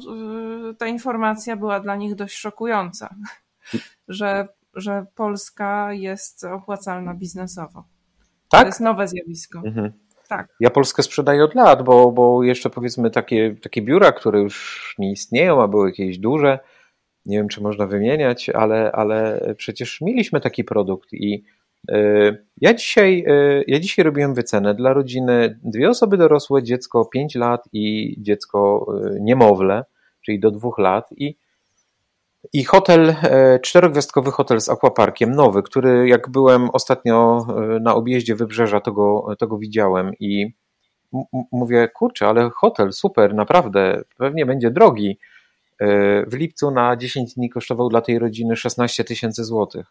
e, ta informacja była dla nich dość szokująca, że, że Polska jest opłacalna biznesowo. Tak? To jest nowe zjawisko. Mhm. Tak. Ja Polskę sprzedaję od lat, bo, bo jeszcze powiedzmy takie, takie biura, które już nie istnieją, a były jakieś duże, nie wiem czy można wymieniać, ale, ale przecież mieliśmy taki produkt i ja dzisiaj, e, ja dzisiaj robiłem wycenę dla rodziny. Dwie osoby dorosłe, dziecko 5 lat i dziecko e, niemowlę, czyli do dwóch lat. I, i hotel, czterogwiazdkowy hotel z aquaparkiem, nowy, który jak byłem ostatnio na objeździe wybrzeża, to go, to go widziałem i mówię, kurczę, ale hotel super, naprawdę, pewnie będzie drogi. W lipcu na 10 dni kosztował dla tej rodziny 16 tysięcy złotych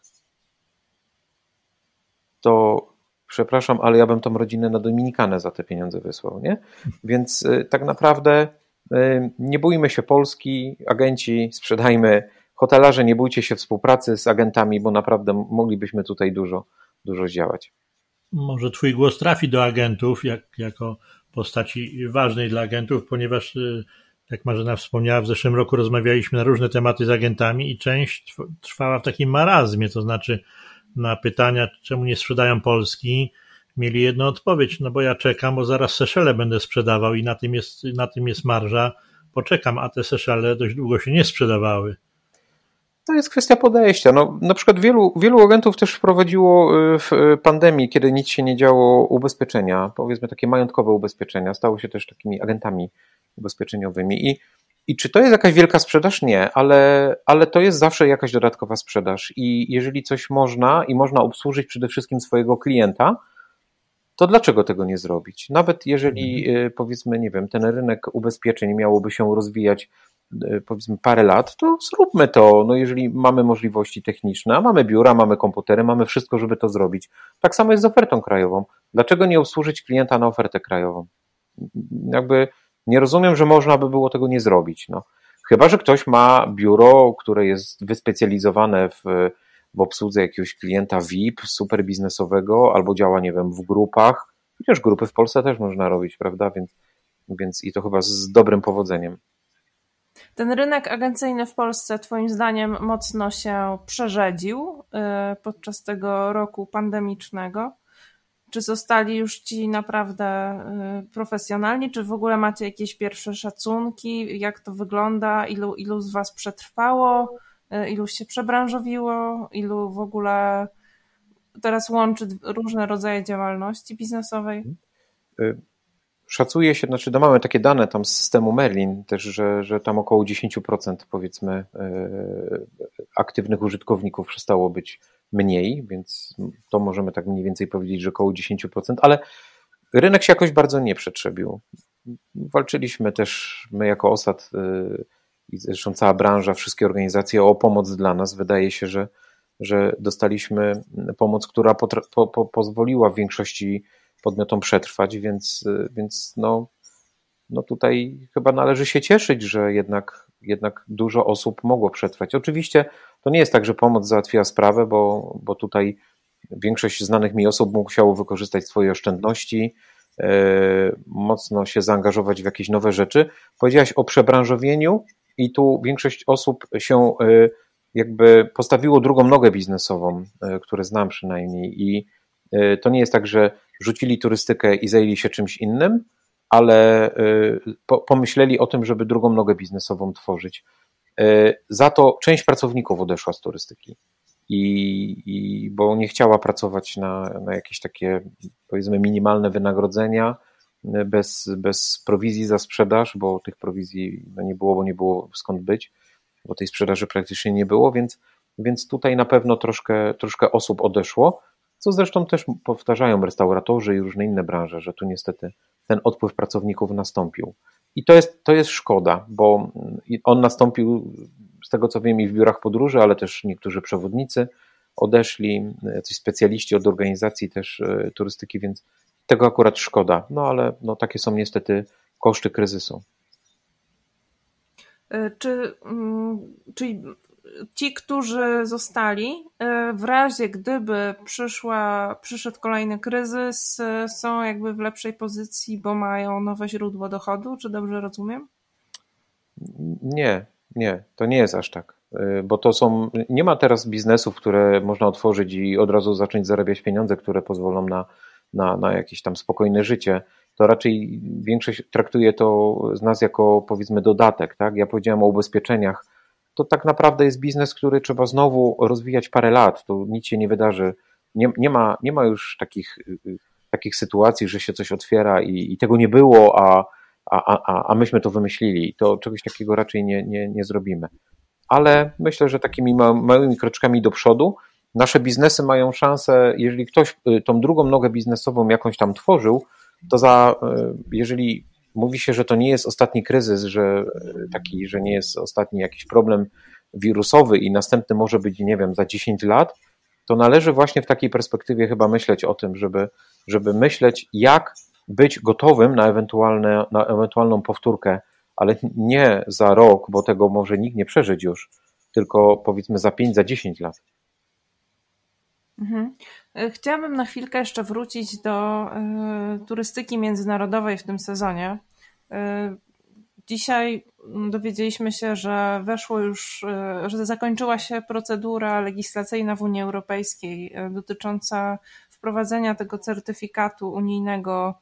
to przepraszam, ale ja bym tą rodzinę na Dominikanę za te pieniądze wysłał, nie? Więc y, tak naprawdę y, nie bójmy się Polski, agenci, sprzedajmy, hotelarze, nie bójcie się współpracy z agentami, bo naprawdę moglibyśmy tutaj dużo, dużo zdziałać. Może twój głos trafi do agentów, jak, jako postaci ważnej dla agentów, ponieważ y, jak Marzena wspomniała, w zeszłym roku rozmawialiśmy na różne tematy z agentami i część trwała w takim marazmie, to znaczy na pytania, czemu nie sprzedają Polski, mieli jedną odpowiedź, no bo ja czekam, bo zaraz Seszele będę sprzedawał i na tym jest, na tym jest marża, poczekam, a te Seszele dość długo się nie sprzedawały. To jest kwestia podejścia. No, na przykład wielu, wielu agentów też wprowadziło y, w y, pandemii, kiedy nic się nie działo, ubezpieczenia, powiedzmy takie majątkowe ubezpieczenia, stało się też takimi agentami ubezpieczeniowymi i i czy to jest jakaś wielka sprzedaż? Nie, ale, ale to jest zawsze jakaś dodatkowa sprzedaż. I jeżeli coś można i można obsłużyć przede wszystkim swojego klienta, to dlaczego tego nie zrobić? Nawet jeżeli mhm. y, powiedzmy, nie wiem, ten rynek ubezpieczeń miałoby się rozwijać y, powiedzmy parę lat, to zróbmy to. No jeżeli mamy możliwości techniczne, a mamy biura, mamy komputery, mamy wszystko, żeby to zrobić. Tak samo jest z ofertą krajową. Dlaczego nie obsłużyć klienta na ofertę krajową? Jakby nie rozumiem, że można by było tego nie zrobić. No. Chyba, że ktoś ma biuro, które jest wyspecjalizowane w, w obsłudze jakiegoś klienta VIP, super biznesowego, albo działa, nie wiem, w grupach. Chociaż grupy w Polsce też można robić, prawda? Więc, więc i to chyba z dobrym powodzeniem. Ten rynek agencyjny w Polsce, Twoim zdaniem, mocno się przerzedził y, podczas tego roku pandemicznego. Czy zostali już ci naprawdę y, profesjonalni? Czy w ogóle macie jakieś pierwsze szacunki? Jak to wygląda? Ilu, ilu z Was przetrwało? Y, ilu się przebranżowiło? Ilu w ogóle teraz łączy różne rodzaje działalności biznesowej? Y, szacuje się, znaczy no mamy takie dane tam z systemu Merlin też, że, że tam około 10% powiedzmy aktywnych użytkowników przestało być mniej, więc to możemy tak mniej więcej powiedzieć, że około 10%, ale rynek się jakoś bardzo nie przetrzebił. Walczyliśmy też my jako OSAD y, i zresztą cała branża, wszystkie organizacje o pomoc dla nas. Wydaje się, że, że dostaliśmy pomoc, która po, po, pozwoliła w większości podmiotom przetrwać, więc, więc no, no tutaj chyba należy się cieszyć, że jednak, jednak dużo osób mogło przetrwać. Oczywiście to nie jest tak, że pomoc załatwiła sprawę, bo, bo tutaj większość znanych mi osób musiało wykorzystać swoje oszczędności, yy, mocno się zaangażować w jakieś nowe rzeczy. Powiedziałaś o przebranżowieniu i tu większość osób się yy, jakby postawiło drugą nogę biznesową, yy, które znam przynajmniej i to nie jest tak, że rzucili turystykę i zajęli się czymś innym, ale y, pomyśleli o tym, żeby drugą nogę biznesową tworzyć. Y, za to część pracowników odeszła z turystyki. I, i bo nie chciała pracować na, na jakieś takie, powiedzmy, minimalne wynagrodzenia, y, bez, bez prowizji za sprzedaż, bo tych prowizji no nie było, bo nie było skąd być, bo tej sprzedaży praktycznie nie było, więc, więc tutaj na pewno troszkę, troszkę osób odeszło co zresztą też powtarzają restauratorzy i różne inne branże, że tu niestety ten odpływ pracowników nastąpił. I to jest, to jest szkoda, bo on nastąpił z tego co wiem i w biurach podróży, ale też niektórzy przewodnicy odeszli, jacyś specjaliści od organizacji też e, turystyki, więc tego akurat szkoda. No ale no, takie są niestety koszty kryzysu. E, czy, mm, czyli ci, którzy zostali, e, w razie gdyby przyszła, przyszedł kolejny kryzys, e, są jakby w lepszej pozycji, bo mają nowe źródło dochodu, czy dobrze rozumiem? Nie, nie, to nie jest aż tak. E, bo to są, nie ma teraz biznesów, które można otworzyć i od razu zacząć zarabiać pieniądze, które pozwolą na, na, na jakieś tam spokojne życie. To raczej większość traktuje to z nas jako powiedzmy dodatek. Tak? Ja powiedziałem o ubezpieczeniach to tak naprawdę jest biznes, który trzeba znowu rozwijać parę lat. Tu nic się nie wydarzy. Nie, nie, ma, nie ma już takich, takich sytuacji, że się coś otwiera i, i tego nie było, a, a, a, a myśmy to wymyślili. To czegoś takiego raczej nie, nie, nie zrobimy. Ale myślę, że takimi małymi kroczkami do przodu nasze biznesy mają szansę, jeżeli ktoś y, tą drugą nogę biznesową jakąś tam tworzył, to za, y, jeżeli mówi się, że to nie jest ostatni kryzys, że e, taki, że nie jest ostatni jakiś problem wirusowy i następny może być, nie wiem, za 10 lat, to należy właśnie w takiej perspektywie chyba myśleć o tym, żeby, żeby myśleć, jak być gotowym na, ewentualne, na ewentualną powtórkę, ale nie za rok, bo tego może nikt nie przeżyć już, tylko powiedzmy za 5, za 10 lat. Mhm. E, chciałabym na chwilkę jeszcze wrócić do y, turystyki międzynarodowej w tym sezonie. Y, dzisiaj dowiedzieliśmy się, że weszło już, że zakończyła się procedura legislacyjna w Unii Europejskiej dotycząca wprowadzenia tego certyfikatu unijnego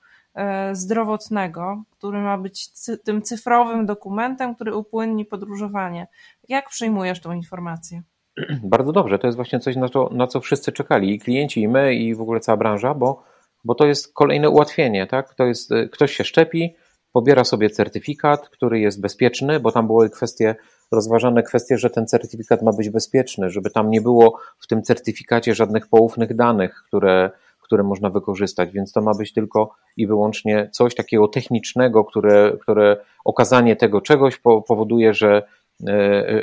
zdrowotnego, który ma być tym cyfrowym dokumentem, który upłynni podróżowanie. Jak przyjmujesz tą informację? Bardzo dobrze, to jest właśnie coś, na, to, na co wszyscy czekali, i klienci, i my, i w ogóle cała branża, bo, bo to jest kolejne ułatwienie, tak? To jest, y, ktoś się szczepi, pobiera sobie certyfikat, który jest bezpieczny, bo tam były kwestie, rozważane kwestie, że ten certyfikat ma być bezpieczny, żeby tam nie było w tym certyfikacie żadnych poufnych danych, które, które można wykorzystać, więc to ma być tylko i wyłącznie coś takiego technicznego, które, które okazanie tego czegoś powoduje, że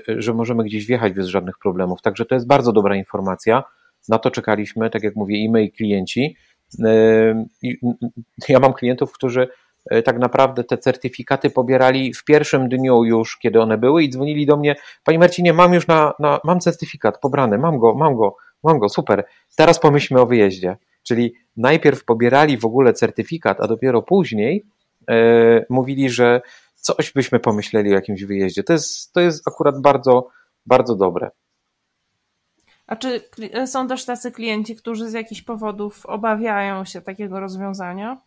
że możemy gdzieś wjechać bez żadnych problemów. Także to jest bardzo dobra informacja. Na to czekaliśmy, tak jak mówię, i my, i klienci. E, ja mam klientów, którzy tak naprawdę te certyfikaty pobierali w pierwszym dniu już, kiedy one były i dzwonili do mnie, Panie Marcinie, mam już na, na mam certyfikat pobrany, mam go, mam go, mam go, super. Teraz pomyślmy o wyjeździe. Czyli najpierw pobierali w ogóle certyfikat, a dopiero później e, mówili, że coś byśmy pomyśleli o jakimś wyjeździe. To jest, to jest akurat bardzo, bardzo dobre. A czy są też tacy klienci, którzy z jakichś powodów obawiają się takiego rozwiązania?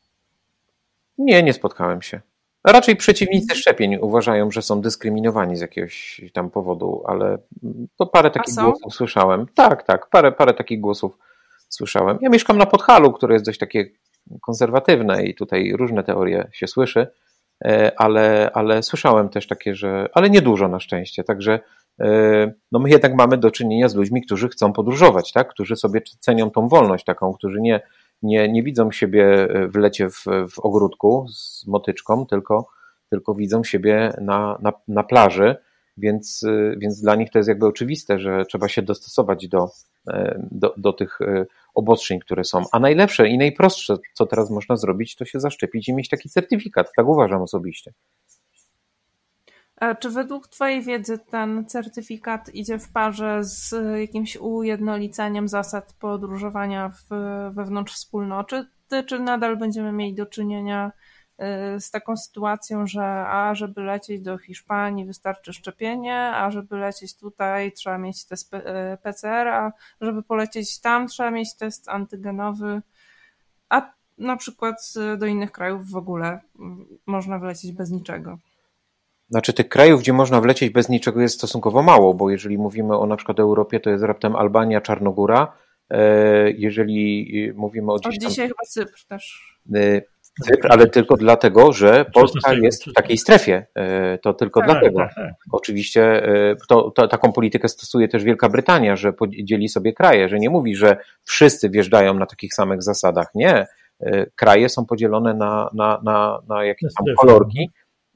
Nie, nie spotkałem się. Raczej przeciwnicy szczepień uważają, że są dyskryminowani z jakiegoś tam powodu, ale to parę takich głosów słyszałem. Tak, tak, parę, parę takich głosów słyszałem. Ja mieszkam na Podhalu, które jest dość takie konserwatywne i tutaj różne teorie się słyszy. E, ale, ale słyszałem też takie, że, ale niedużo na szczęście, także no my jednak mamy do czynienia z ludźmi, którzy chcą podróżować, tak? którzy sobie cenią tą wolność taką, którzy nie, nie, nie widzą siebie w lecie w, w ogródku z motyczką, tylko, tylko widzą siebie na, na, na plaży, więc, więc dla nich to jest jakby oczywiste, że trzeba się dostosować do, do, do tych obostrzeń, które są. A najlepsze i najprostsze, co teraz można zrobić, to się zaszczepić i mieć taki certyfikat. Tak uważam osobiście. A czy według Twojej wiedzy ten certyfikat idzie w parze z jakimś ujednoliceniem zasad podróżowania w, wewnątrz wspólnoty, czy nadal będziemy mieli do czynienia z taką sytuacją, że a żeby lecieć do Hiszpanii wystarczy szczepienie, a żeby lecieć tutaj trzeba mieć test PCR, y, a żeby polecieć tam trzeba mieć test antygenowy, a na przykład do innych krajów w ogóle można wlecieć bez niczego. Znaczy tych krajów, gdzie można wlecieć bez niczego jest stosunkowo mało, bo jeżeli mówimy o na przykład Europie, to jest raptem Albania, Czarnogóra. E, jeżeli mówimy o... Od dzisiaj chyba Cypr też. E, Cypr, ale tylko dlatego, że Polska jest w takiej strefie. E, to tylko tak, dlatego. Tak, tak. Oczywiście to, to, taką politykę stosuje też Wielka Brytania, że podzieli sobie kraje, że nie mówi, że wszyscy wjeżdżają na takich samych zasadach. Nie. Kraje są podzielone na, na, na, na jakieś tam kolorki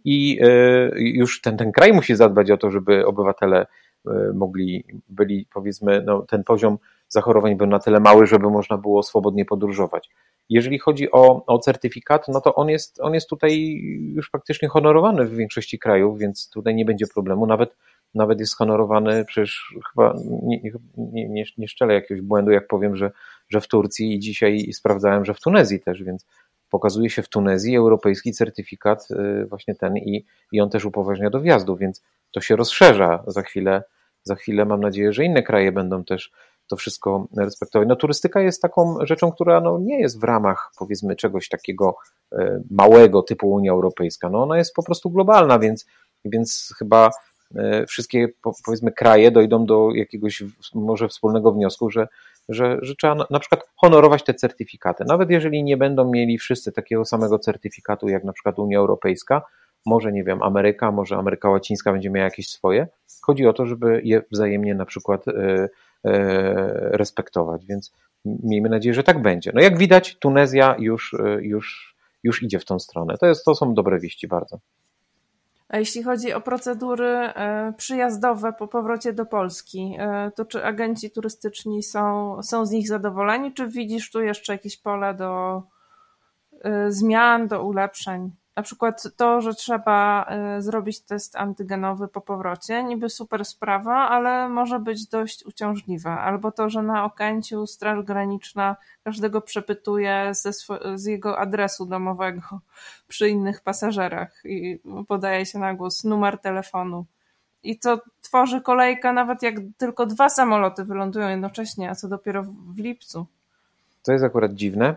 i e, już ten, ten kraj musi zadbać o to, żeby obywatele e, mogli, byli powiedzmy, no, ten poziom zachorowań był na tyle mały, żeby można było swobodnie podróżować. Jeżeli chodzi o, o certyfikat, no to on jest, on jest tutaj już faktycznie honorowany w większości krajów, więc tutaj nie będzie problemu. Nawet, nawet jest honorowany, przecież chyba nie, nie, nie, nie szczelę jakiegoś błędu, jak powiem, że, że w Turcji i dzisiaj sprawdzałem, że w Tunezji też, więc pokazuje się w Tunezji europejski certyfikat, y, właśnie ten i, i on też upoważnia do wjazdu, więc to się rozszerza za chwilę. Za chwilę mam nadzieję, że inne kraje będą też to wszystko respektować. No turystyka jest taką rzeczą, która no, nie jest w ramach powiedzmy czegoś takiego y, małego typu Unia Europejska. No ona jest po prostu globalna, więc, więc chyba y, wszystkie powiedzmy kraje dojdą do jakiegoś może wspólnego wniosku, że że, że trzeba na, na przykład honorować te certyfikaty. Nawet jeżeli nie będą mieli wszyscy takiego samego certyfikatu jak na przykład Unia Europejska, może nie wiem, Ameryka, może Ameryka Łacińska będzie miała jakieś swoje. Chodzi o to, żeby je wzajemnie na przykład e, e, respektować, więc miejmy nadzieję, że tak będzie. No jak widać, Tunezja już, e, już, już idzie w tą stronę. To, jest, to są dobre wieści bardzo. A jeśli chodzi o procedury e, przyjazdowe po powrocie do Polski, e, to czy agenci turystyczni są, są z nich zadowoleni, czy widzisz tu jeszcze jakieś pole do e, zmian, do ulepszeń? Na przykład to, że trzeba y, zrobić test antygenowy po powrocie, niby super sprawa, ale może być dość uciążliwe. Albo to, że na Okęciu Straż Graniczna każdego przepytuje ze z jego adresu domowego przy innych pasażerach i podaje się na głos numer telefonu. I to tworzy kolejkę nawet jak tylko dwa samoloty wylądują jednocześnie, a co dopiero w lipcu. To jest akurat dziwne,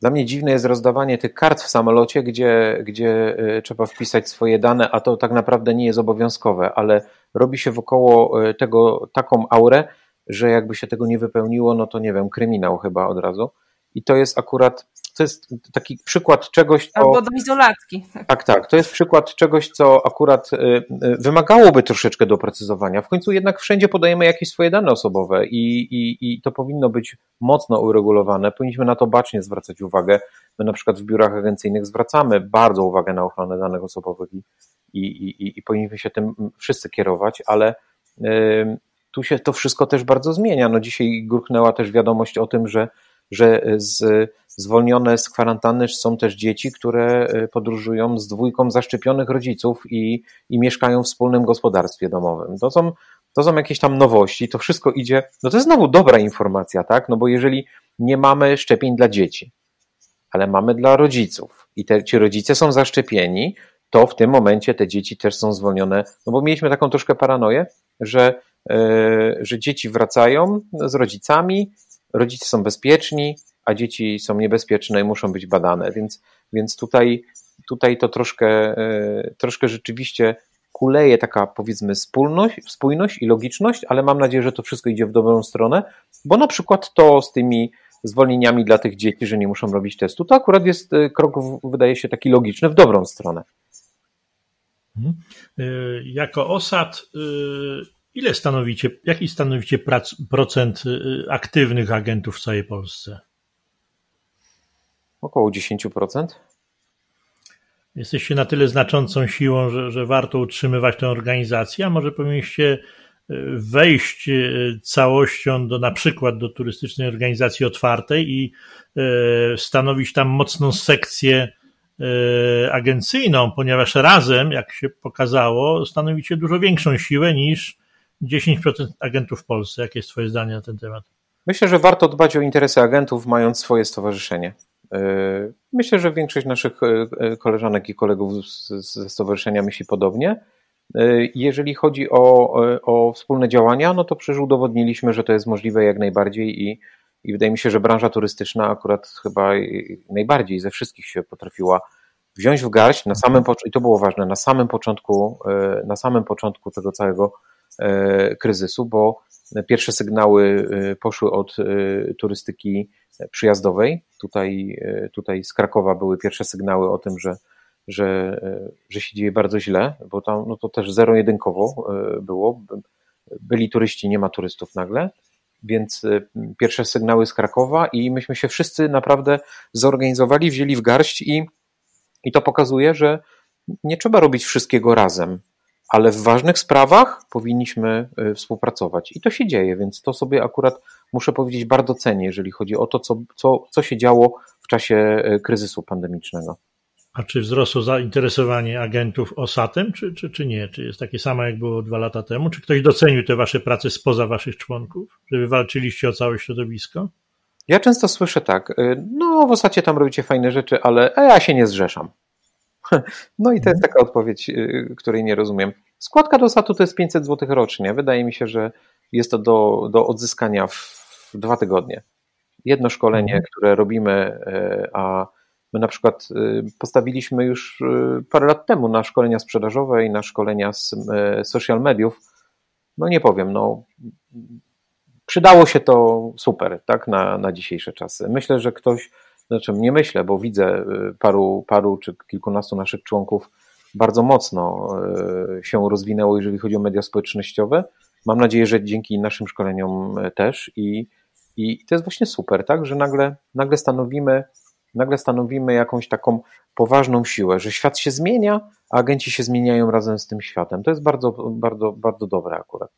dla mnie dziwne jest rozdawanie tych kart w samolocie, gdzie, gdzie e, trzeba wpisać swoje dane, a to tak naprawdę nie jest obowiązkowe, ale robi się wokoło e, tego taką aurę, że jakby się tego nie wypełniło, no to nie wiem, kryminał chyba od razu. I to jest akurat to jest taki przykład czegoś, co... Albo do izolatki. Tak, tak. To jest przykład czegoś, co akurat y, y, wymagałoby troszeczkę doprecyzowania. W końcu jednak wszędzie podajemy jakieś swoje dane osobowe i, i, i to powinno być mocno uregulowane. Powinniśmy na to bacznie zwracać uwagę. My na przykład w biurach agencyjnych zwracamy bardzo uwagę na ochronę danych osobowych i, i, i, i powinniśmy się tym wszyscy kierować, ale y, tu się to wszystko też bardzo zmienia. No dzisiaj gruchnęła też wiadomość o tym, że że z, zwolnione z kwarantanny są też dzieci, które e, podróżują z dwójką zaszczepionych rodziców i, i mieszkają w wspólnym gospodarstwie domowym. To są, to są jakieś tam nowości, to wszystko idzie, no to jest znowu dobra informacja, tak? No bo jeżeli nie mamy szczepień dla dzieci, ale mamy dla rodziców i te, ci rodzice są zaszczepieni, to w tym momencie te dzieci też są zwolnione, no bo mieliśmy taką troszkę paranoję, że, yy, że dzieci wracają z rodzicami rodzice są bezpieczni, a dzieci są niebezpieczne i muszą być badane, więc, więc tutaj, tutaj to troszkę, e, troszkę rzeczywiście kuleje taka powiedzmy spójność, spójność i logiczność, ale mam nadzieję, że to wszystko idzie w dobrą stronę, bo na przykład to z tymi zwolnieniami dla tych dzieci, że nie muszą robić testu, to akurat jest e, krok, wydaje się, taki logiczny w dobrą stronę. Mhm. Jako osad, ile stanowicie, jaki stanowicie prac, procent aktywnych agentów w całej Polsce? Około 10%. Jesteście na tyle znaczącą siłą, że, że warto utrzymywać tę organizację, a może powinniście e, wejść e, całością do na przykład do turystycznej organizacji otwartej i e, stanowić tam mocną sekcję agencyjną, ponieważ razem, jak się pokazało, stanowicie dużo większą siłę niż 10% agentów w Polsce. Jakie jest Twoje zdanie na ten temat? Myślę, że warto dbać o interesy agentów, mając swoje stowarzyszenie. E, myślę, że większość naszych e, e, koleżanek i kolegów ze stowarzyszenia myśli podobnie. Jeżeli chodzi o, o wspólne działania, no to przecież udowodniliśmy, że to jest możliwe jak najbardziej i, i wydaje mi się, że branża turystyczna akurat chyba najbardziej ze wszystkich się potrafiła wziąć w garść na samym i to było ważne, na samym początku, na samym początku tego całego kryzysu, bo pierwsze sygnały poszły od turystyki przyjazdowej. Tutaj, e, tutaj z Krakowa były pierwsze sygnały o tym, że, że, e, że się dzieje bardzo źle, bo tam no to też zero-jedynkowo e, było. Byli turyści, nie ma turystów nagle. Więc pierwsze sygnały z Krakowa i myśmy się wszyscy naprawdę zorganizowali, wzięli w garść i, i to pokazuje, że nie trzeba robić wszystkiego razem ale w ważnych sprawach powinniśmy y, współpracować. I to się dzieje, więc to sobie akurat muszę powiedzieć bardzo cenię, jeżeli chodzi o to, co, co, co się działo w czasie y, kryzysu pandemicznego. A czy wzrosło zainteresowanie agentów OSAT-em, czy, czy, czy nie? Czy jest takie samo, jak było dwa lata temu? Czy ktoś docenił te wasze prace spoza waszych członków, że wywalczyliście o całe środowisko? Ja często słyszę tak, y, no w OSAT tam robicie fajne rzeczy, ale ja się nie zrzeszam. No i to jest taka odpowiedź, y, której nie rozumiem. Składka do SAT-u to jest 500 zł rocznie. Wydaje mi się, że jest to do, do odzyskania w dwa tygodnie. Jedno szkolenie, mhm. które robimy, y, a my na przykład y, postawiliśmy już parę lat temu na szkolenia sprzedażowe i na szkolenia z social mediów. No nie powiem, no przydało się to super, tak, na, na dzisiejsze czasy. Myślę, że ktoś znaczy nie myślę, bo widzę y, paru, paru czy kilkunastu naszych członków bardzo mocno y, się rozwinęło, jeżeli chodzi o media społecznościowe. Mam nadzieję, że dzięki naszym szkoleniom y, też i, i to jest właśnie super, tak, że nagle, nagle stanowimy nagle stanowimy jakąś taką poważną siłę, że świat się zmienia, a agenci się zmieniają razem z tym światem. To jest bardzo, bardzo, bardzo dobre akurat.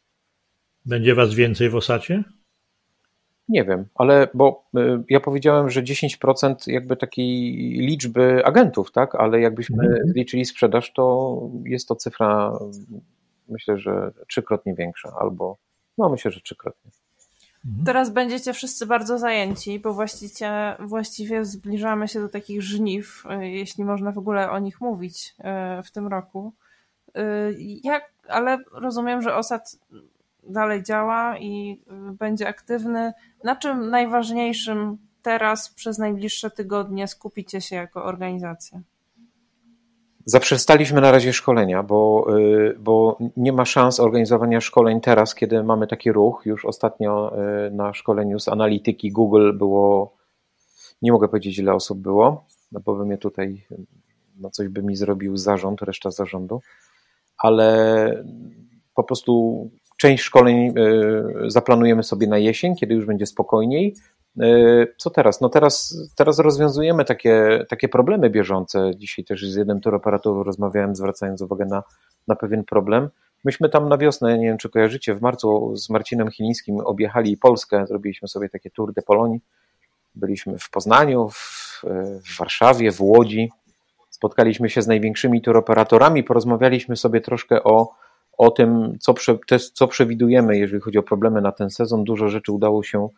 Będzie was więcej w Osacie? Nie wiem, ale bo y, ja powiedziałem, że 10% jakby takiej liczby agentów, tak? Ale jakbyśmy mhm. liczyli sprzedaż, to jest to cyfra myślę, że trzykrotnie większa, albo no myślę, że trzykrotnie. Mhm. Teraz będziecie wszyscy bardzo zajęci, bo właściwie, właściwie zbliżamy się do takich żniw, y, jeśli można w ogóle o nich mówić y, w tym roku. Jak, ale rozumiem, że OSAD dalej działa i będzie aktywny. Na czym najważniejszym teraz przez najbliższe tygodnie skupicie się jako organizacja? Zaprzestaliśmy na razie szkolenia, bo, y, bo nie ma szans organizowania szkoleń teraz, kiedy mamy taki ruch. Już ostatnio y, na szkoleniu z analityki Google było, nie mogę powiedzieć ile osób było, no bo by mnie tutaj, no coś by mi zrobił zarząd, reszta zarządu, ale po prostu Część szkoleń e, zaplanujemy sobie na jesień, kiedy już będzie spokojniej. E, co teraz? No teraz, teraz rozwiązujemy takie, takie problemy bieżące. Dzisiaj też z jednym turoperatorem rozmawiałem, zwracając uwagę na, na pewien problem. Myśmy tam na wiosnę, nie wiem czy kojarzycie, w marcu z Marcinem Chilińskim objechali Polskę, zrobiliśmy sobie takie tour de Pologne. Byliśmy w Poznaniu, w, w Warszawie, w Łodzi. Spotkaliśmy się z największymi turoperatorami, porozmawialiśmy sobie troszkę o o tym, co, prze, co przewidujemy, jeżeli chodzi o problemy na ten sezon. Dużo rzeczy udało się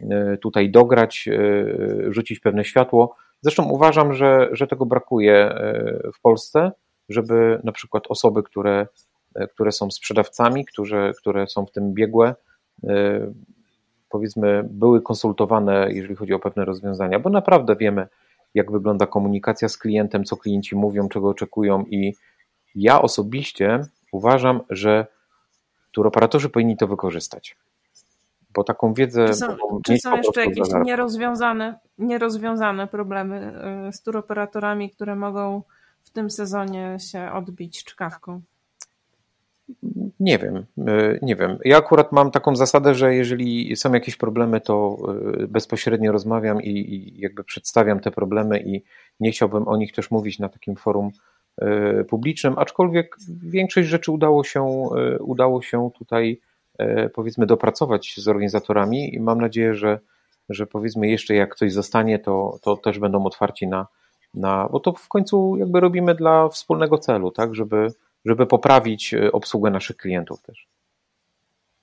e, tutaj dograć, e, rzucić pewne światło. Zresztą uważam, że, że tego brakuje e, w Polsce, żeby na przykład osoby, które, które są sprzedawcami, które, które są w tym biegłe, powiedzmy, były konsultowane, jeżeli chodzi o pewne rozwiązania, bo naprawdę wiemy, jak wygląda komunikacja z klientem, co klienci mówią, czego oczekują i ja osobiście uważam, że turoperatorzy powinni to wykorzystać. Bo taką wiedzę. Czy są, czy są jeszcze jakieś nierozwiązane, nierozwiązane problemy y, z turoperatorami, które mogą w tym sezonie się odbić czkawką? Nie wiem, e, nie wiem. Ja akurat mam taką zasadę, że jeżeli są jakieś problemy, to e, bezpośrednio rozmawiam i, i jakby przedstawiam te problemy i nie chciałbym o nich też mówić na takim forum publicznym, aczkolwiek większość rzeczy udało się, udało się tutaj powiedzmy dopracować z organizatorami i mam nadzieję, że, że powiedzmy jeszcze jak coś zostanie, to, to też będą otwarci na, na, bo to w końcu jakby robimy dla wspólnego celu, tak, żeby żeby poprawić e, obsługę naszych klientów też.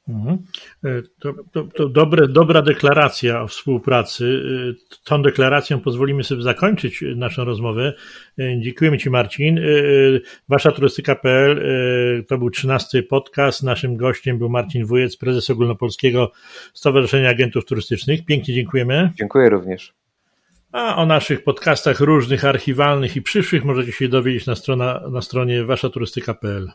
Mhm. E, to, to, to dobre, dobra deklaracja o współpracy. E, tą deklaracją pozwolimy sobie zakończyć naszą rozmowę. Dziękujemy Ci, Marcin. Wasza turystyka.pl to był trzynasty podcast. Naszym gościem był Marcin Wujec, prezes Ogólnopolskiego Stowarzyszenia Agentów Turystycznych. Pięknie dziękujemy. Dziękuję również. A o naszych podcastach różnych, archiwalnych i przyszłych możecie się dowiedzieć na, strona, na stronie waszaturystyka.pl.